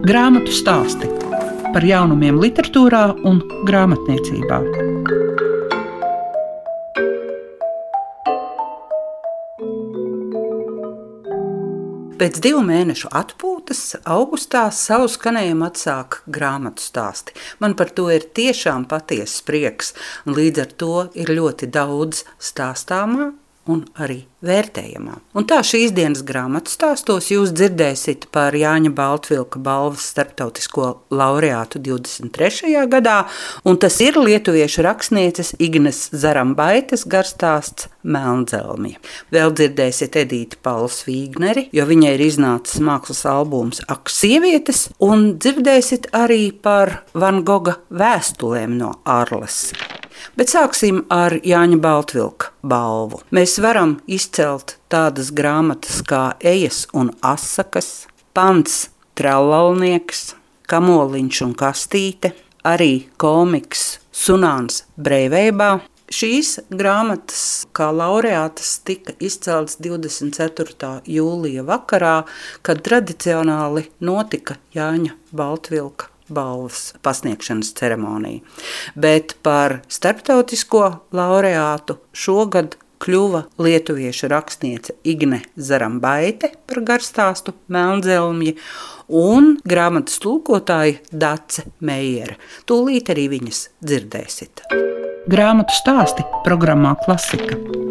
Grāmatu stāsti par jaunumiem, literatūrā un grāmatniecībā. Pēc divu mēnešu atpūtas, augustā savu skanējumu atsāka grāmatu stāsti. Man par to ir tiešām patiesa prieks, un līdz ar to ir ļoti daudz stāstāmā un arī vērtējamā. Un tā šīs dienas grāmatas stāstos jūs dzirdēsiet par Jāņa Baltvilka balvas starptautisko laureātu 23. gadā, un tas ir lietuviešu rakstnieces Ignas Zarambaitas garstāsts Melnzelmija. Vēl dzirdēsiet Edīti Pauls Vīgneri, jo viņai ir iznācis mākslas albums Ak sievietes, un dzirdēsiet arī par Van Goga vēstulēm no Arles. Bet sāksim ar Jāņa Baltvilka balvu. Mēs varam izcelt tādas grāmatas kā Ejas un Asakas, Pants, Trallalnieks, Kamoliņš un Kastīte, arī komiks Sunāns Breivībā. Šīs grāmatas, kā laureātas, tika izceltas 24. jūlija vakarā, kad tradicionāli notika Jāņa Baltvilka balvas pasniegšanas ceremoniju. Bet par starptautisko laureātu šogad kļuva lietuviešu rakstniece Igne Zarambaite par garstāstu Melnzelmji un grāmatas tulkotāja Dace Meijere. Tūlīt arī viņas dzirdēsiet. Grāmatu stāsti programmā Klasika.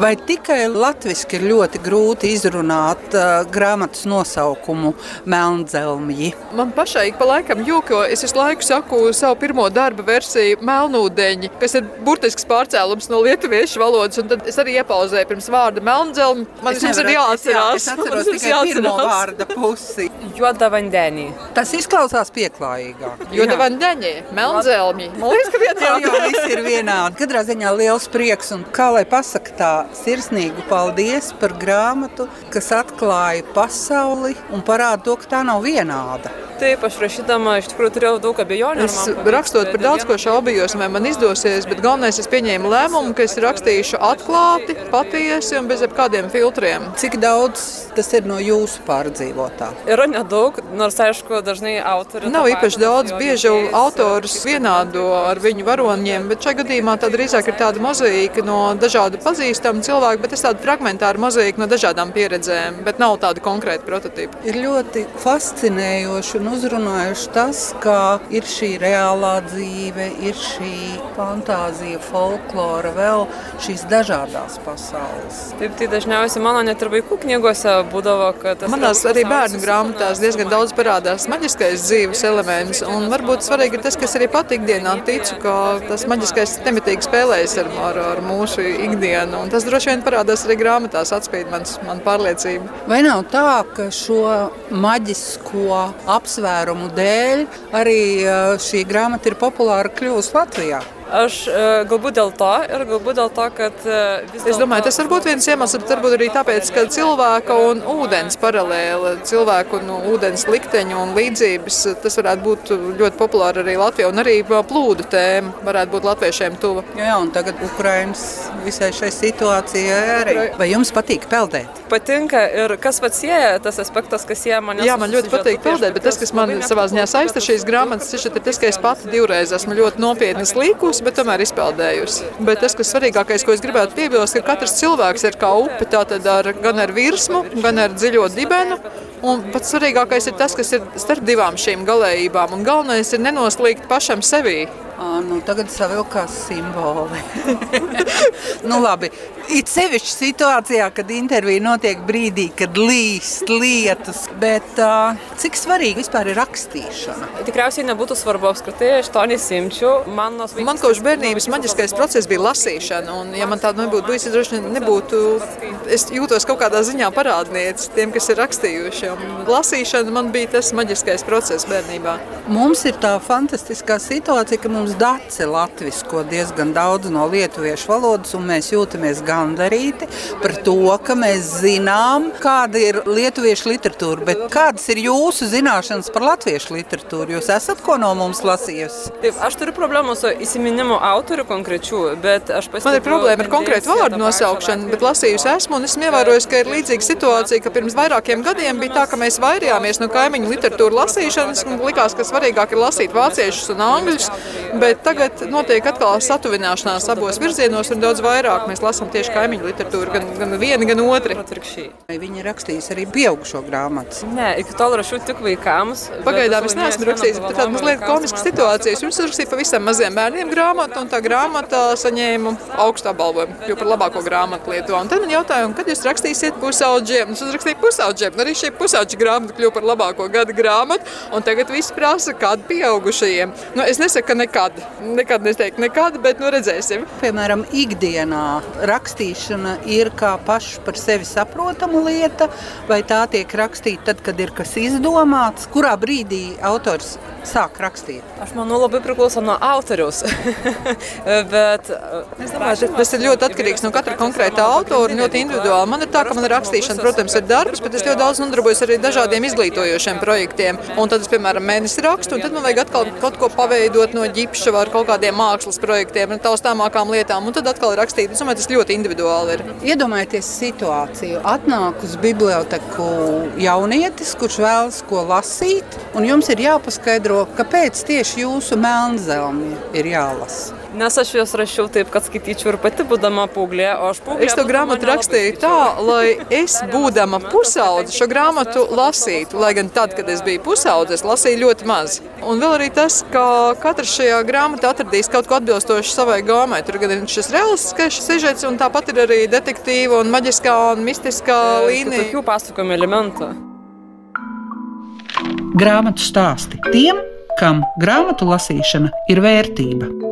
Vai tikai latviešu ir ļoti grūti izrunāt uh, grāmatas nosaukumu Melnzelmji? Man pašai ik pa laikam jūko, es visu laiku saku savu pirmo darba versiju Melnūdeņi, kas ir burtisks pārcēlums no lietuviešu valodas, un tad es arī iepauzēju pirms vārda Melnzelmi. Man es ir jāatcerās. Es atceros tikai jāatcerās. pirmo vārda pusi. Jodavandeņi. Tas izklausās pieklājīgāk. Jodavandeņi, Melnzelmi. Man liekas, ka vietā jau viss ir vienādi. Katrā ziņā liels prieks, un kā lai pasaka tā, sirsnīgu paldies par grāmatu, kas atklāja pasauli un parāda to, ka tā nav vienāda. Tīpaši rašīdama, es tikrųjų turėjau daug abejonių. Es rakstot par daudz ko šaubījos, vai man izdosies, bet galvenais es pieņēmu lēmumu, ka es rakstīšu atklāti, patiesi un bez jebkādiem filtriem. Cik daudz tas ir no jūsu pārdzīvotā? Ir nedaug, nors aišku, dažnai autori. Nav īpaši daudz, bieži autorus vienādo ar viņu varoņiem, bet šajā gadījumā tā drīzāk ir tāda mozaīka no dažādu pazīstamu cilvēku, bet es tādu fragmentāru mozaīku no dažādām pieredzēm, bet nav tāda konkrēta prototypa. Ir ļoti fascinējoši un uzrunājuši tas, ka ir šī reālā dzīve, ir šī fantāzija, folklora, vēl šīs dažādas pasaules. Taip, tai dažniausiai mano net ir vaikų knygose būdavo, kad... Manās arī bērnu grāmatās diezgan daudz parādās maģiskais dzīves elements, un varbūt svarīgi ir tas, kas arī pat ikdienā ticu, ka tas maģiskais tematīgi spēlējas ar, ar, ar mūsu ikdienu, un tas droši vien parādās arī grāmatās, atspīd mans, man pārliecība. Vai nav tā, ka šo maģisko apsvērumu apsvērumu dēļ arī šī grāmata ir populāra kļuvusi Latvijā. Aš galbūt dėl to ir galbūt dėl to, kad vis Es domāju, tas var būt viens iemesls, bet varbūt arī tāpēc, ka cilvēka un ūdens paralēli, cilvēku un ūdens likteņu un līdzības, tas varētu būt ļoti populāri arī Latvijā, un arī plūdu tēma varētu būt latviešiem tuva. Jā, un tagad Ukrainas visai šai situācijai arī. Vai jums patīk peldēt? Patinka ir kas pats sieja tas aspektas, kas sieja man. Jā, man ļoti patīk peldēt, bet tas, kas man savā ziņā saista šīs grāmatas, ir tas, ka es pati divreiz esmu ļoti nopietni slīkus bijusi, bet tomēr izpeldējusi. Bet tas, kas svarīgākais, ko es gribētu piebilst, ka katrs cilvēks ir kā upe, tātad ar, gan ar virsmu, gan ar dziļo dibenu. Un pats svarīgākais ir tas, kas ir starp divām šīm galējībām. Un galvenais ir nenoslīgt pašam sevī. À, nu, tagad savilkās simboli. nu, labi. It sevišķi situācijā, kad intervija notiek brīdī, kad līst lietas, bet uh, cik svarīgi vispār ir rakstīšana? Tikriausiai nebūtu svarbu apskritai, es to nesimču. Man, man kopš bērnības maģiskais process bija lasīšana, un ja man tāda nebūtu bijusi, droši vien nebūtu, es jūtos kaut kādā ziņā parādniece tiem, kas ir rakstījuši. Un lasīšana man bija tas maģiskais process bērnībā. Mums ir tā fantastiskā situācija, ka mums dace latvisko diezgan daudz no lietuviešu valodas, un mēs jūtamies gandarīti par to, ka mēs zinām, kāda ir lietuviešu literatūra. bet kādas ir jūsu zināšanas par latviešu literatūru? Jūs esat ko no mums lasījusi? Taip, aš turiu problemų su įsiminimu autorių konkrečių, bet aš Man ir problēma ar konkrētu vārdu nosaukšanu, bet lasījusi esmu un esmu ievērojis, ka ir līdzīga situācija, ka pirms vairākiem gadiem bija tā, ka mēs vairījāmies no kaimiņu literatūru lasīšanas un likās, ka svarīgāk ir lasīt vāciešus un angļus, bet tagad notiek atkal satuvināšanās abos virzienos un daudz vairāk mēs lasām tieši kaimiņu literatūru, gan, gan vieni, gan otri. Viņi rakstīs arī pieaugušo grāmatas. Nē, iki tol rašau tik vaikams. Pagaidām es neesmu rakstījis, bet tāda mazliet komiska situācija. Es jums rakstīju pavisam maziem bērniem grāmatu, un tā grāmata saņēma augstu apbalvojumu, jo par labāko grāmatu Lietuvā. Un tad man jautāja, kad jūs rakstīsiet pusaudžiem? Es uzrakstīju pusaudžiem, un arī šī pusaudža grāmata kļuva par labāko gada grāmatu, un tagad viss prasa, kādu pieaugušajiem. Nu, es nesaku, ka nekad, nekad neteiktu nekad, bet nu redzēsim. Piemēram, ikdienā rakstīšana ir kā paša par sevi saprotama lieta, vai tā tiek rakstīta tad, kad ir kas izdomāts, kurā brīdī autors sāk rakstīt? Aš manau, labai priklauso nuo autoriaus. bet es domāju, ka tas ir ļoti atkarīgs no katra konkrēta autora, ļoti individuāli. Man ir tā, ka man ir rakstīšana, protams, ir darbs, bet es ļoti daudz nodarbojos arī dažādiem izglītojošiem projektiem. Un tad es, piemēram, mēnesi rakstu, un tad man vajag atkal kaut ko paveidot no ģipša ar kaut kādiem mākslas projektiem, taustāmākām lietām, un tad atkal rakstīt. Es domāju, tas ļoti individuāli ir. Iedomājieties situāciju. Atnāk uz biblioteku jaunietis, kurš vēlas ko lasīt, un jums ir jāpaskaidro, kāpēc tieši jūsu melnzelmi ir jālasa. Nes aš juos rašiau taip, kad skaityčiau ir pati būdama paauglė, o aš paauglė. Es to grāmatu rakstīju tā, lai es, būdama pusaudze, šo grāmatu lasītu. Lai gan tad, kad es biju pusaudze, es lasīju ļoti maz. Un vēl arī tas, ka katrs šajā grāmatā atradīs kaut ko atbilstošu savai gāmai. Tur gan ir šis realistiskais sižets, un tāpat ir arī detektīva un maģiskā un mistiskā līnija. Tokių pasakojimo elementų. Grāmatu stāsti tiem, kam grāmatu lasīšana ir vērtība.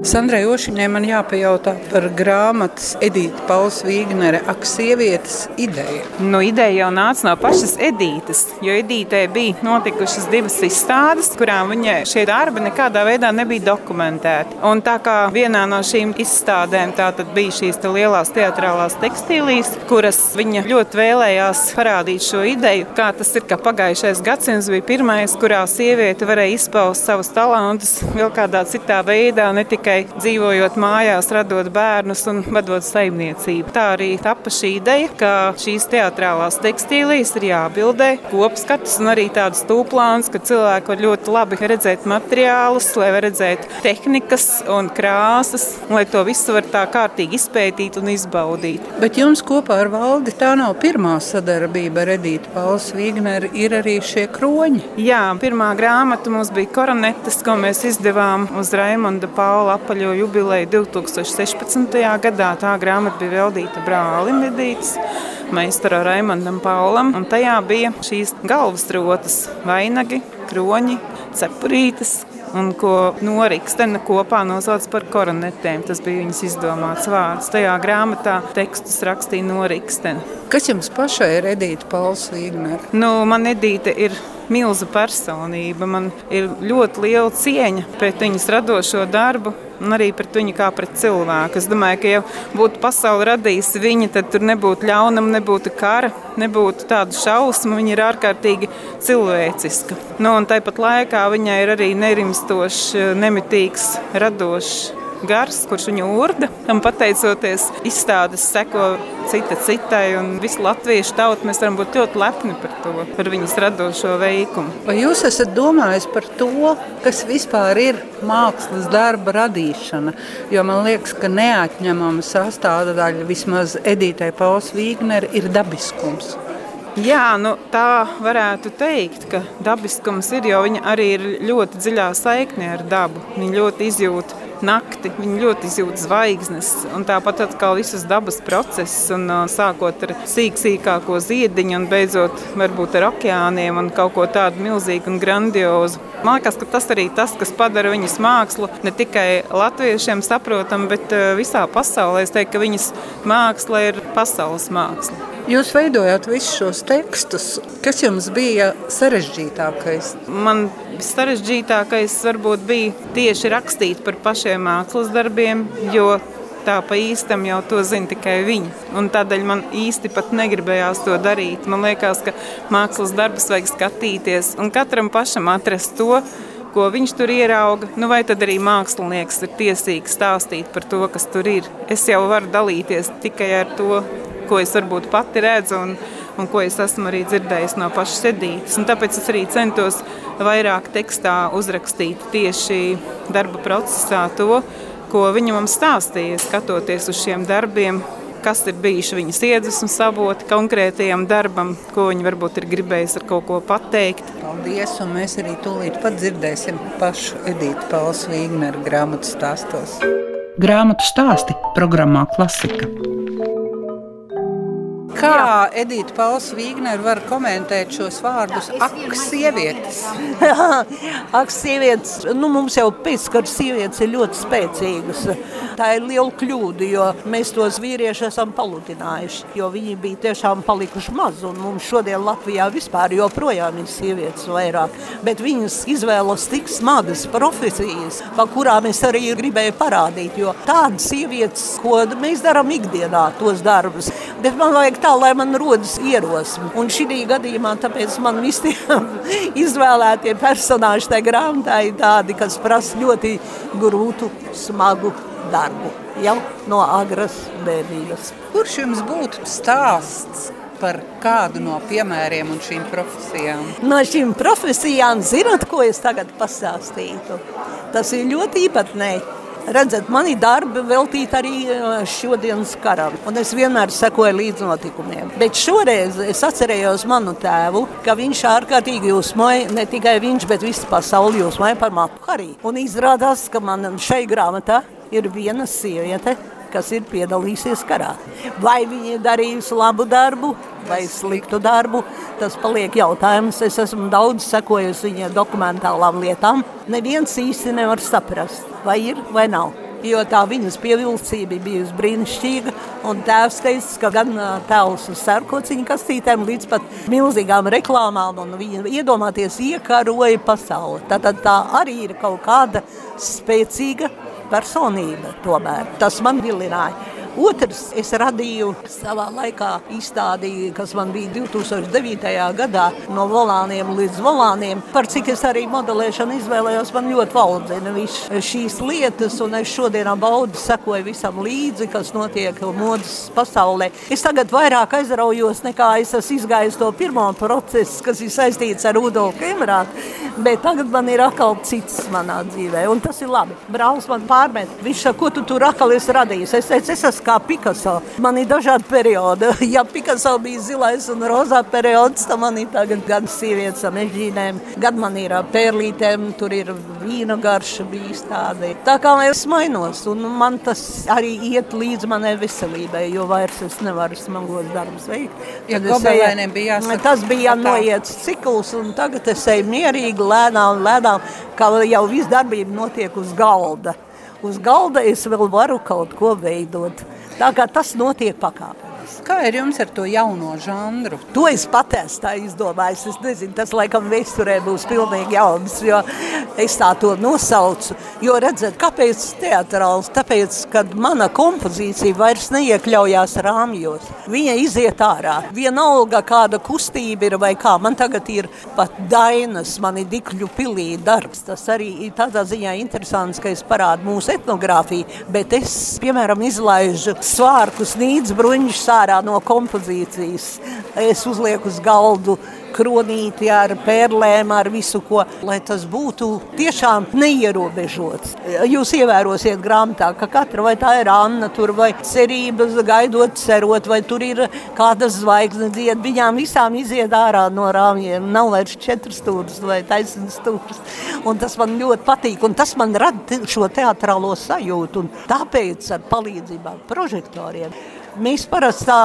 Sandrai Ošiņai man jāpajautā par grāmatas Edītas Pauls Vīgnere Ak, sievietes ideja. Nu, ideja jau nāca no pašas Edītas, jo Edītē bija notikušas divas izstādes, kurām viņa šie darbi nekādā veidā nebija dokumentēti. Un tā kā vienā no šīm izstādēm bija šīs te lielās teatrālās tekstīlijas, kuras viņa ļoti vēlējās parādīt šo ideju, kā tas ir, ka pagājušais gadsimts bija pirmais, kurā sieviete varēja izpaust savus talantus vēl kādā citā veidā, ne tikai tikai dzīvojot mājās, radot bērnus un vadot saimniecību. Tā arī tapa šī ideja, ka šīs teātrālās tekstīlijas ir jābildē kopskatus un arī tāds tūplāns, ka cilvēki var ļoti labi redzēt materiālus, lai var redzēt tehnikas un krāsas, un lai to visu var tā kārtīgi izpētīt un izbaudīt. Bet jums kopā ar valdi tā nav pirmā sadarbība ar Edītu Pauls Vigneru, ir arī šie kroņi. Jā, pirmā grāmata mums bija koronetes, ko mēs izdevām uz Raimonda Paula apaļo jubileju 2016. gadā. Tā grāmata bija veltīta brālim Edītas, meistaram Raimondam Paulam, un tajā bija šīs galvasrotas, vainagi, kroņi, cepurītes, un ko Norikstena kopā nosauc par koronetēm. Tas bija viņas izdomāts vārds. Tajā grāmatā tekstus rakstīja Norikstena. Kas jums pašai ir Edīta Pauls Vīgnera? Nu, man Edīta ir milza personība. Man ir ļoti liela cieņa pret viņas radošo darbu un arī pret viņu kā pret cilvēku. Es domāju, ka ja būtu pasaule radījusi viņa, tad tur nebūtu ļaunuma, nebūtu kara, nebūtu tādu šausmu. Viņa ir ārkārtīgi cilvēciska. Nu, un tāpat laikā viņai ir arī nerimstošs, nemitīgs, radošs gars, kurš viņu urda. Un pateicoties izstādes seko cita citai, un visu latviešu tautu mēs varam būt ļoti lepni par to, par viņas radošo veikumu. Vai jūs esat domājis par to, kas vispār ir mākslas darba radīšana? Jo man liekas, ka neatņemama sastāvdaļa vismaz Edītai Pauls Vīgner ir dabiskums. Jā, nu, tā varētu teikt, ka dabiskums ir, jo viņa arī ir ļoti dziļā saiknē ar dabu. Viņa ļoti izjūt nakti. Viņi ļoti izjūt zvaigznes, un tāpat atkal visas dabas procesus, un, sākot ar sīk, sīkāko ziediņu un beidzot varbūt ar okeāniem un kaut ko tādu milzīgu un grandiozu. Man liekas, ka tas arī tas, kas padara viņas mākslu ne tikai latviešiem saprotamu, bet visā pasaulē. Es teiktu, ka viņas māksla ir pasaules māksla. Jūs veidojāt visus šos tekstus. Kas jums bija sarežģītākais? Man sarežģītākais varbūt bija tieši rakstīt par pašiem mākslas darbiem, jo tā pa īstam jau to zina tikai viņa. Un tādēļ man īsti pat negribējās to darīt. Man liekas, ka mākslas darbus vajag skatīties un katram pašam atrast to, ko viņš tur ierauga, nu vai tad arī mākslinieks ir tiesīgs stāstīt par to, kas tur ir. Es jau varu dalīties tikai ar to, ko es varbūt pati redzu un, un ko es esmu arī dzirdējis no pašas sedītes. Un tāpēc es arī centos vairāk tekstā uzrakstīt tieši darba procesā to, ko viņa mums stāstīja, skatoties uz šiem darbiem, kas ir bijuši viņas iedvesmas avoti konkrētajam darbam, ko viņa varbūt ir gribējusi ar kaut ko pateikt. Paldies, un mēs arī tūlīt pat dzirdēsim pašu Edītu Pauls Vīgneru grāmatu stāstos. Grāmatu stāsti programmā Klasika. Kā Edita Pauls Vīgner var komentēt šos vārdus? Ak, sievietes! Ak, sievietes! Nu, mums jau pēckara sievietes ir ļoti spēcīgas. Tā ir liela kļūda, jo mēs tos vīrieši esam paludinājuši, jo viņi bija tiešām palikuši maz, un mums šodien Latvijā vispār joprojām ir sievietes vairāk, bet viņas izvēlas tik smagas profesijas, pa kurām es arī gribēju parādīt, jo tādas sievietes, ko mēs darām ikdienā, tos darbus, bet man vajag tā, lai man rodas ierosme. Un šī gadījumā tāpēc man visi izvēlētie personāži tajā grāmatā ir tādi, kas prasa ļoti grūtu, smagu darbu jau no agras bērnības. Kurš jums būtu stāsts? Par kādu no piemēriem un šīm profesijām? No šīm profesijām, zinot, ko es tagad pastāstītu, tas ir ļoti īpatnēji. Redzat, mani darbi veltīti arī šodienas karam, un es vienmēr sekoju līdz notikumiem. Bet šoreiz es atcerējos manu tēvu, ka viņš ārkārtīgi uzmoja, ne tikai viņš, bet visa pasauli uzmoja par matu arī. Un izrādās, ka man šai grāmatā ir viena sieviete, kas ir piedalījusies karā. Vai viņa ir darījusi labu darbu vai sliktu darbu, tas paliek jautājums. Es esmu daudz sekojusi viņa dokumentālām lietām. Neviens īsti nevar saprast, vai ir vai nav. Jo tā viņas pievilcība bija brīnišķīga. Tēvs teica, ka gan tēls uz sērkociņu kastītēm, līdz pat milzīgām reklāmām, un viņa iedomāties iekaroja pasauli. Tātad tā arī ir kaut kāda spēcīga personība tomēr. Tas man vilināja. Otrs, es radīju savā laikā izstādi, kas man bija 2009. gadā, no volāniem līdz volāniem. Par cik es arī modelēšanu izvēlējos, man ļoti valdzina visas šīs lietas, un es šodien baudu sekoju visam līdzi, kas notiek modas pasaulē. Es tagad vairāk aizraujos, nekā es esmu izgājis to pirmo procesu, kas ir saistīts ar Rudolfu Emerātu, bet tagad man ir atkal cits manā dzīvē, un tas ir labi. Brālis man pārmet, viņš saka, ko tu tur atkal esi radījis? Es teicu, es esmu kā Picasso. Man ir dažādi periodi. Ja Picasso bija zilais un rozā periods, tad man ir tagad gan sievietes ar mežģīnēm, gan man ir pērlītēm, tur ir vīna garša bijis tāda. Tā kā es mainos, un man tas arī iet līdz manai veselībai, jo vairs es nevaru smagos darbus veikt. Ja gobelēniem bija jāsaka. Tas bija noiets cikls, un tagad es eju mierīgi, lēnām, lēnām, kā jau viss darbība notiek uz galda uz galda es vēl varu kaut ko veidot. Kā tas notiek pakāpē. Kā ir jums ar to jauno žanru? To es pat esmu tā izdomājis. Es nezinu, tas laikam vēsturē būs pilnīgi jauns, jo es tā to nosaucu. Jo redzat, kāpēc teatrāls? Tāpēc, kad mana kompozīcija vairs neiekļaujās rāmjos. Viņa iziet ārā. Vienalga kāda kustība ir vai kā. Man tagad ir pat dainas, man ir dikļu pilī darbs. Tas arī ir tādā ziņā interesants, ka es parādu mūsu etnogrāfiju, bet es, piemēram, izlaižu svārkus nīdz bruņš sārā ārā no kompozīcijas. Es uzlieku uz galdu kronīti ar pērlēm, ar visu, ko, lai tas būtu tiešām neierobežots. Jūs ievērosiet grāmatā, ka katra vai tā ir Anna, tur vai cerības gaidot, cerot, vai tur ir kāda zvaigzne dzied, viņām visām iziet ārā no rāmjiem. Nav vairs četras stūras vai taisnas stūras. Un tas man ļoti patīk, un tas man rada šo teatrālo sajūtu, un tāpēc ar palīdzībām prožektoriem Mēs parasti tā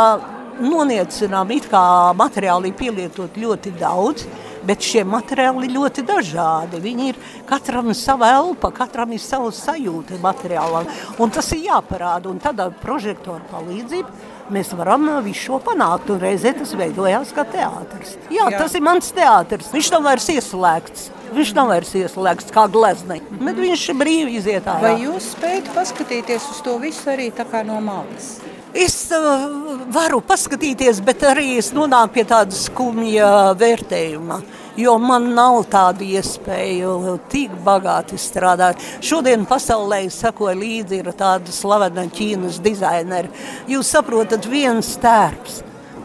noniecinām, it kā materiāli pielietot ļoti daudz, bet šie materiāli ir ļoti dažādi. Viņi ir katram sava elpa, katram ir sava sajūta materiālam, un tas ir jāparāda. Un tad ar prožektoru palīdzību mēs varam visu šo panākt. Un reizē tas veidojās kā teātris. Jā, Jā, tas ir mans teātris. Viņš nav vairs ieslēgts. Viņš nav vairs ieslēgts kā gleznieks, bet viņš ir brīvi iziet ārā. Vai jūs spējat paskatīties uz to visu arī no malas? Es uh, varu paskatīties, bet arī es nonāku pie tāda skumja vērtējuma. Jo man nav tāda iespēja tik bagāti strādāt. Šodien pasaulē sakoja līdzi ir tāda slavena Ķīnas dizaineri. Jūs saprotat, viens tērps.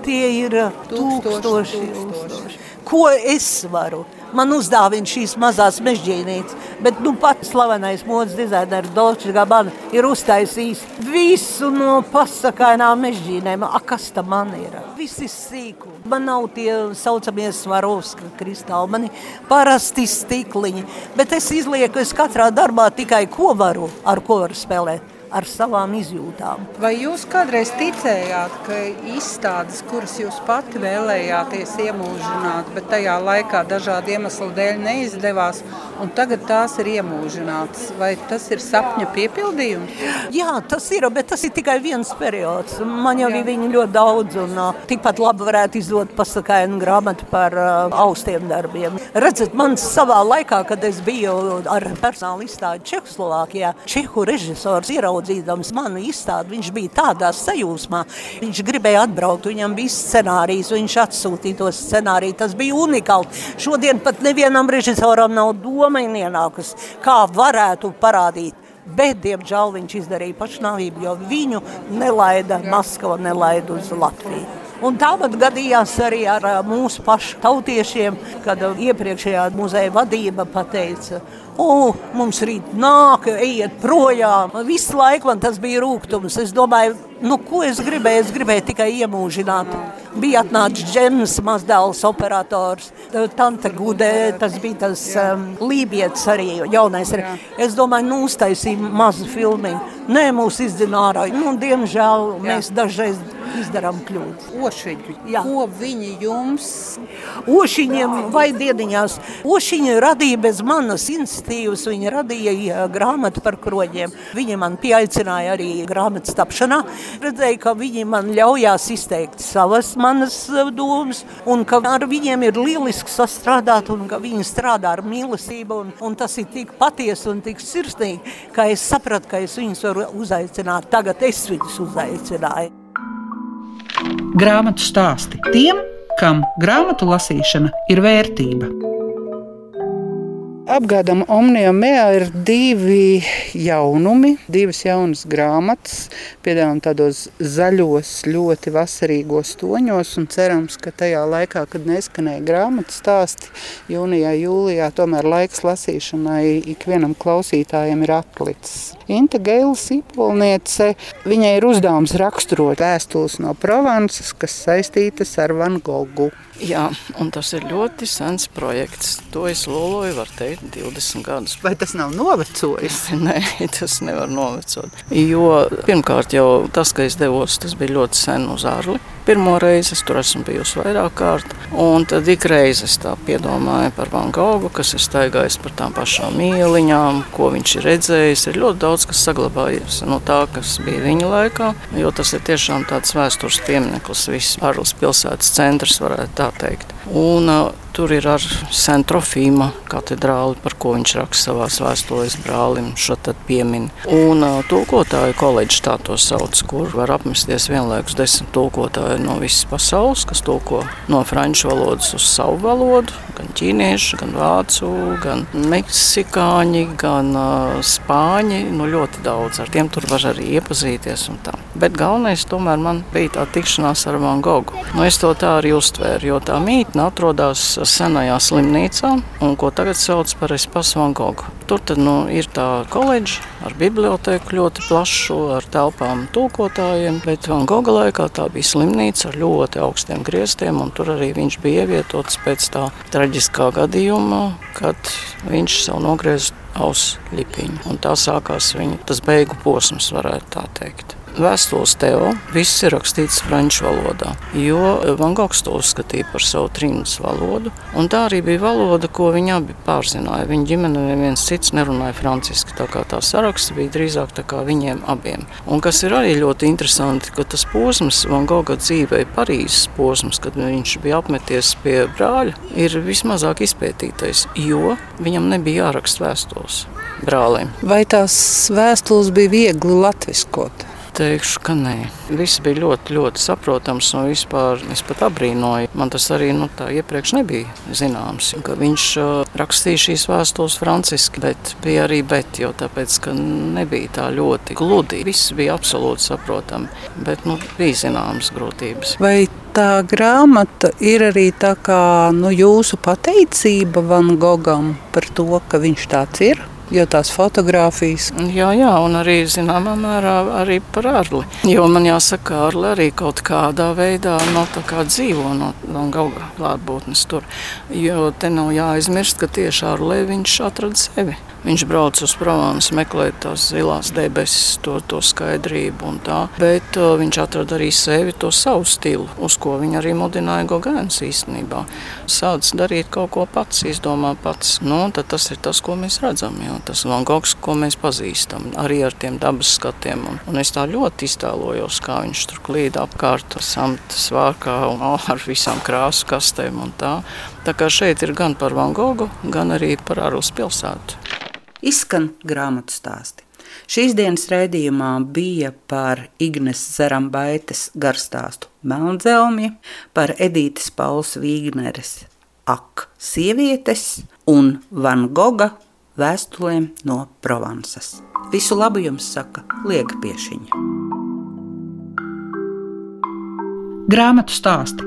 Tie ir tūkstoši, tūkstoši. tūkstoši. Ko es varu? Man uzdāvina šīs mazās mežģīnītes. Bet nu, pats slavenais modes dizainers Dolčs Gabana ir uztaisījis visu no pasakainām mežģīnēm. A, kas tam man ir? Viss ir sīku. Man nav tie saucamie svarovska kristāli, man ir parasti stikliņi. Bet es izlieku es katrā darbā tikai ko varu, ar ko varu spēlēt ar savām izjūtām. Vai jūs kādreiz ticējāt, ka izstādes, kuras jūs pati vēlējāties iemūžināt, bet tajā laikā dažādu iemeslu dēļ neizdevās, un tagad tās ir iemūžinātas? Vai tas ir sapņa piepildījums? Jā, tas ir, bet tas ir tikai viens periods. Man jau ir viņi ļoti daudz, un uh, tikpat labi varētu izdot pasakainu grāmatu par uh, austiem darbiem. Redzat, man savā laikā, kad es biju ar personāla izstādi Čehoslovākijā, Čehu režisors ieraudzīja ieraudzīdams manu izstādi, viņš bija tādā sajūsmā. Viņš gribēja atbraukt, viņam bija scenārijs, viņš atsūtīja to scenāriju. Tas bija unikāli. Šodien pat nevienam režisoram nav doma ienākusi, kā varētu parādīt. Bet, diemžēl, viņš izdarīja pašnāvību, jo viņu nelaida Maskava, nelaida uz Latviju. Un tāpat gadījās arī ar mūsu pašu tautiešiem, kad iepriekšējā muzeja vadība pateica, o, mums rīt nāk, ejiet projām. Visu laiku man tas bija rūkums. Es domāju, nu, ko es gribēju? Es gribēju tikai iemūžināt. Bija atnācis Džens, mazdēls operators, tante Gudē, tas bija tas um, lībietis arī, jaunais. Arī. Es domāju, nu, uztaisīju mazu filmiņu. Nē, mūs izdzina ārā. Nu, diemžēl mēs dažreiz izdarām kļūdas. Ošiņi, Jā. ko viņi jums? Ošiņiem vai diediņās. Ošiņi radīja bez manas institīvas, viņi radīja grāmatu par kroģiem. Viņi man pieaicināja arī grāmatas tapšanā. Redzēju, ka viņi man ļaujās izteikt savas manas domas, un ka ar viņiem ir lieliski sastrādāt, un ka viņi strādā ar mīlestību, un, un tas ir tik patiesi un tik sirsnīgi, ka es sapratu, ka es viņus varu uzaicināt. Tagad es viņus uzaicināju. Grāmatu stāsti tiem, kam grāmatu lasīšana ir vērtība. Apgādam Omnijā Mējā ir divi jaunumi, divas jaunas grāmatas. Piedāvājam tādos zaļos, ļoti vasarīgos toņos un cerams, ka tajā laikā, kad neskanēja grāmatu stāsti, jūnijā, jūlijā, tomēr laiks lasīšanai ikvienam klausītājam ir atlicis. Inta Geila Sīpolniece, viņai ir uzdevums raksturot vēstules no Provansas, kas saistītas ar Van Gogu. Jā, un tas ir ļoti sens projekts. To es loloju, var teikt, 20 gadus. Vai tas nav novecojis? Nē, tas nevar novecot. Jo pirmkārt jau tas, ka es devos, tas bija ļoti sen uz ārli. Pirmo reizi es tur esmu bijusi vairāk kārt, un tad ik reizi es tā piedomāju par Van Gogu, kas ir staigājis par tām pašām ieliņām, ko viņš ir redzējis. Ir ļoti daudz, kas saglabājies no tā, kas bija viņa laikā, jo tas ir tiešām tāds vēstures piemineklis, viss Ārlis pilsētas centrs varētu tā teikt. Un, Tur ir ar Centrofīma katedrāli, par ko viņš raksta savā vēstulēs brālim. Tad piemin. Un tulkotāju koledža tā to sauc, kur var apmesties vienlaikus desmit tulkotāji no visas pasaules, kas tulko no franču valodas uz savu valodu. Gan ķīnieši, gan vācu, gan meksikāņi, gan uh, spāņi. Nu, ļoti daudz ar tiem tur var arī iepazīties. Bet galvenais tomēr man bija tā tikšanās ar Van Gogu. Nu, es to tā arī uztvēru, jo tā mītne atrodas senajā slimnīcā, un ko tagad sauc par Espasu Van Gogu. Tur tad, nu, ir tā koledža ar bibliotēku ļoti plašu, ar telpām tulkotājiem, bet Van Goga laikā tā bija slimnīca ar ļoti augstiem griestiem, un tur arī viņš bija ievietots pēc tā traģiskā gadījuma, kad viņš savu nogriez auss lipiņu. Un tā sākās viņa tas beigu posms, varētu tā teikt. Vēstules Teo viss ir rakstīts franču valodā, jo Van Gogs to uzskatīja par savu trījus valodu. Tā arī bija valoda, ko viņi abi pārzināja. Viņa ģimene neviens cits nerunāja franciski, tā kā tā saraksts bija drīzāk viņiem abiem. Un kas ir arī ļoti interesanti, ka tas posms Van Goga dzīvē, Parīzes posms, kad viņš bija apmeties pie brāļa, ir vismazāk izpētītais, jo viņam nebija jāraksta vēstules brālim. Vai tās vēstules bija viegli latviskot? Teikšu, ka nē. Viss bija ļoti, ļoti saprotams. Un vispār es pat abrīnoju. Man tas arī nu, iepriekš nebija zināms. Viņš uh, rakstīja šīs vēstules franciski, bet bija arī bet, jo tāpēc, nebija tā ļoti gludi. Viss bija absolūti saprotami, bet nu, bija zināmas grūtības. Vai tā grāmata ir arī tā kā nu, jūsu pateicība Van Gogam par to, ka viņš tāds ir? Jo tās fotogrāfijas. Jā, jā, un arī zināmā mērā arī par ārli. Jo man jāsaka, ārli arī kaut kādā veidā no tā kā dzīvo no, no gauga klātbūtnes tur. Jo te nav jāaizmirst, ka tieši ārlē viņš atrada sevi. Viņš brauca uz Provansu, meklēt tās zilās debesis, to, to skaidrību un tā. Bet uh, viņš atrada arī sevi, to savu stilu, uz ko viņa arī mudināja Gogēns īstenībā. Sācis darīt kaut ko pats, izdomā pats. Nu, tas ir tas, ko mēs redzam. Jo. Tas Van Gogs, ko mēs pazīstam, arī ar tiem dabas skatiem. Un, un es tā ļoti iztēlojos, kā viņš tur klīd apkārt samta svārkā un oh, ar visām krāsu kastēm un tā. Tā kā šeit ir gan par Van Gogu, gan arī par Arus pilsētu izskan grāmatu stāsti. Šīs dienas raidījumā bija par Ignes Zarambaites garstāstu Melnzelmja, par Edītes Pauls Vīgneres Ak sievietes un Van Goga vēstulēm no Provansas. Visu labu jums saka Liega Piešiņa. Grāmatu stāsti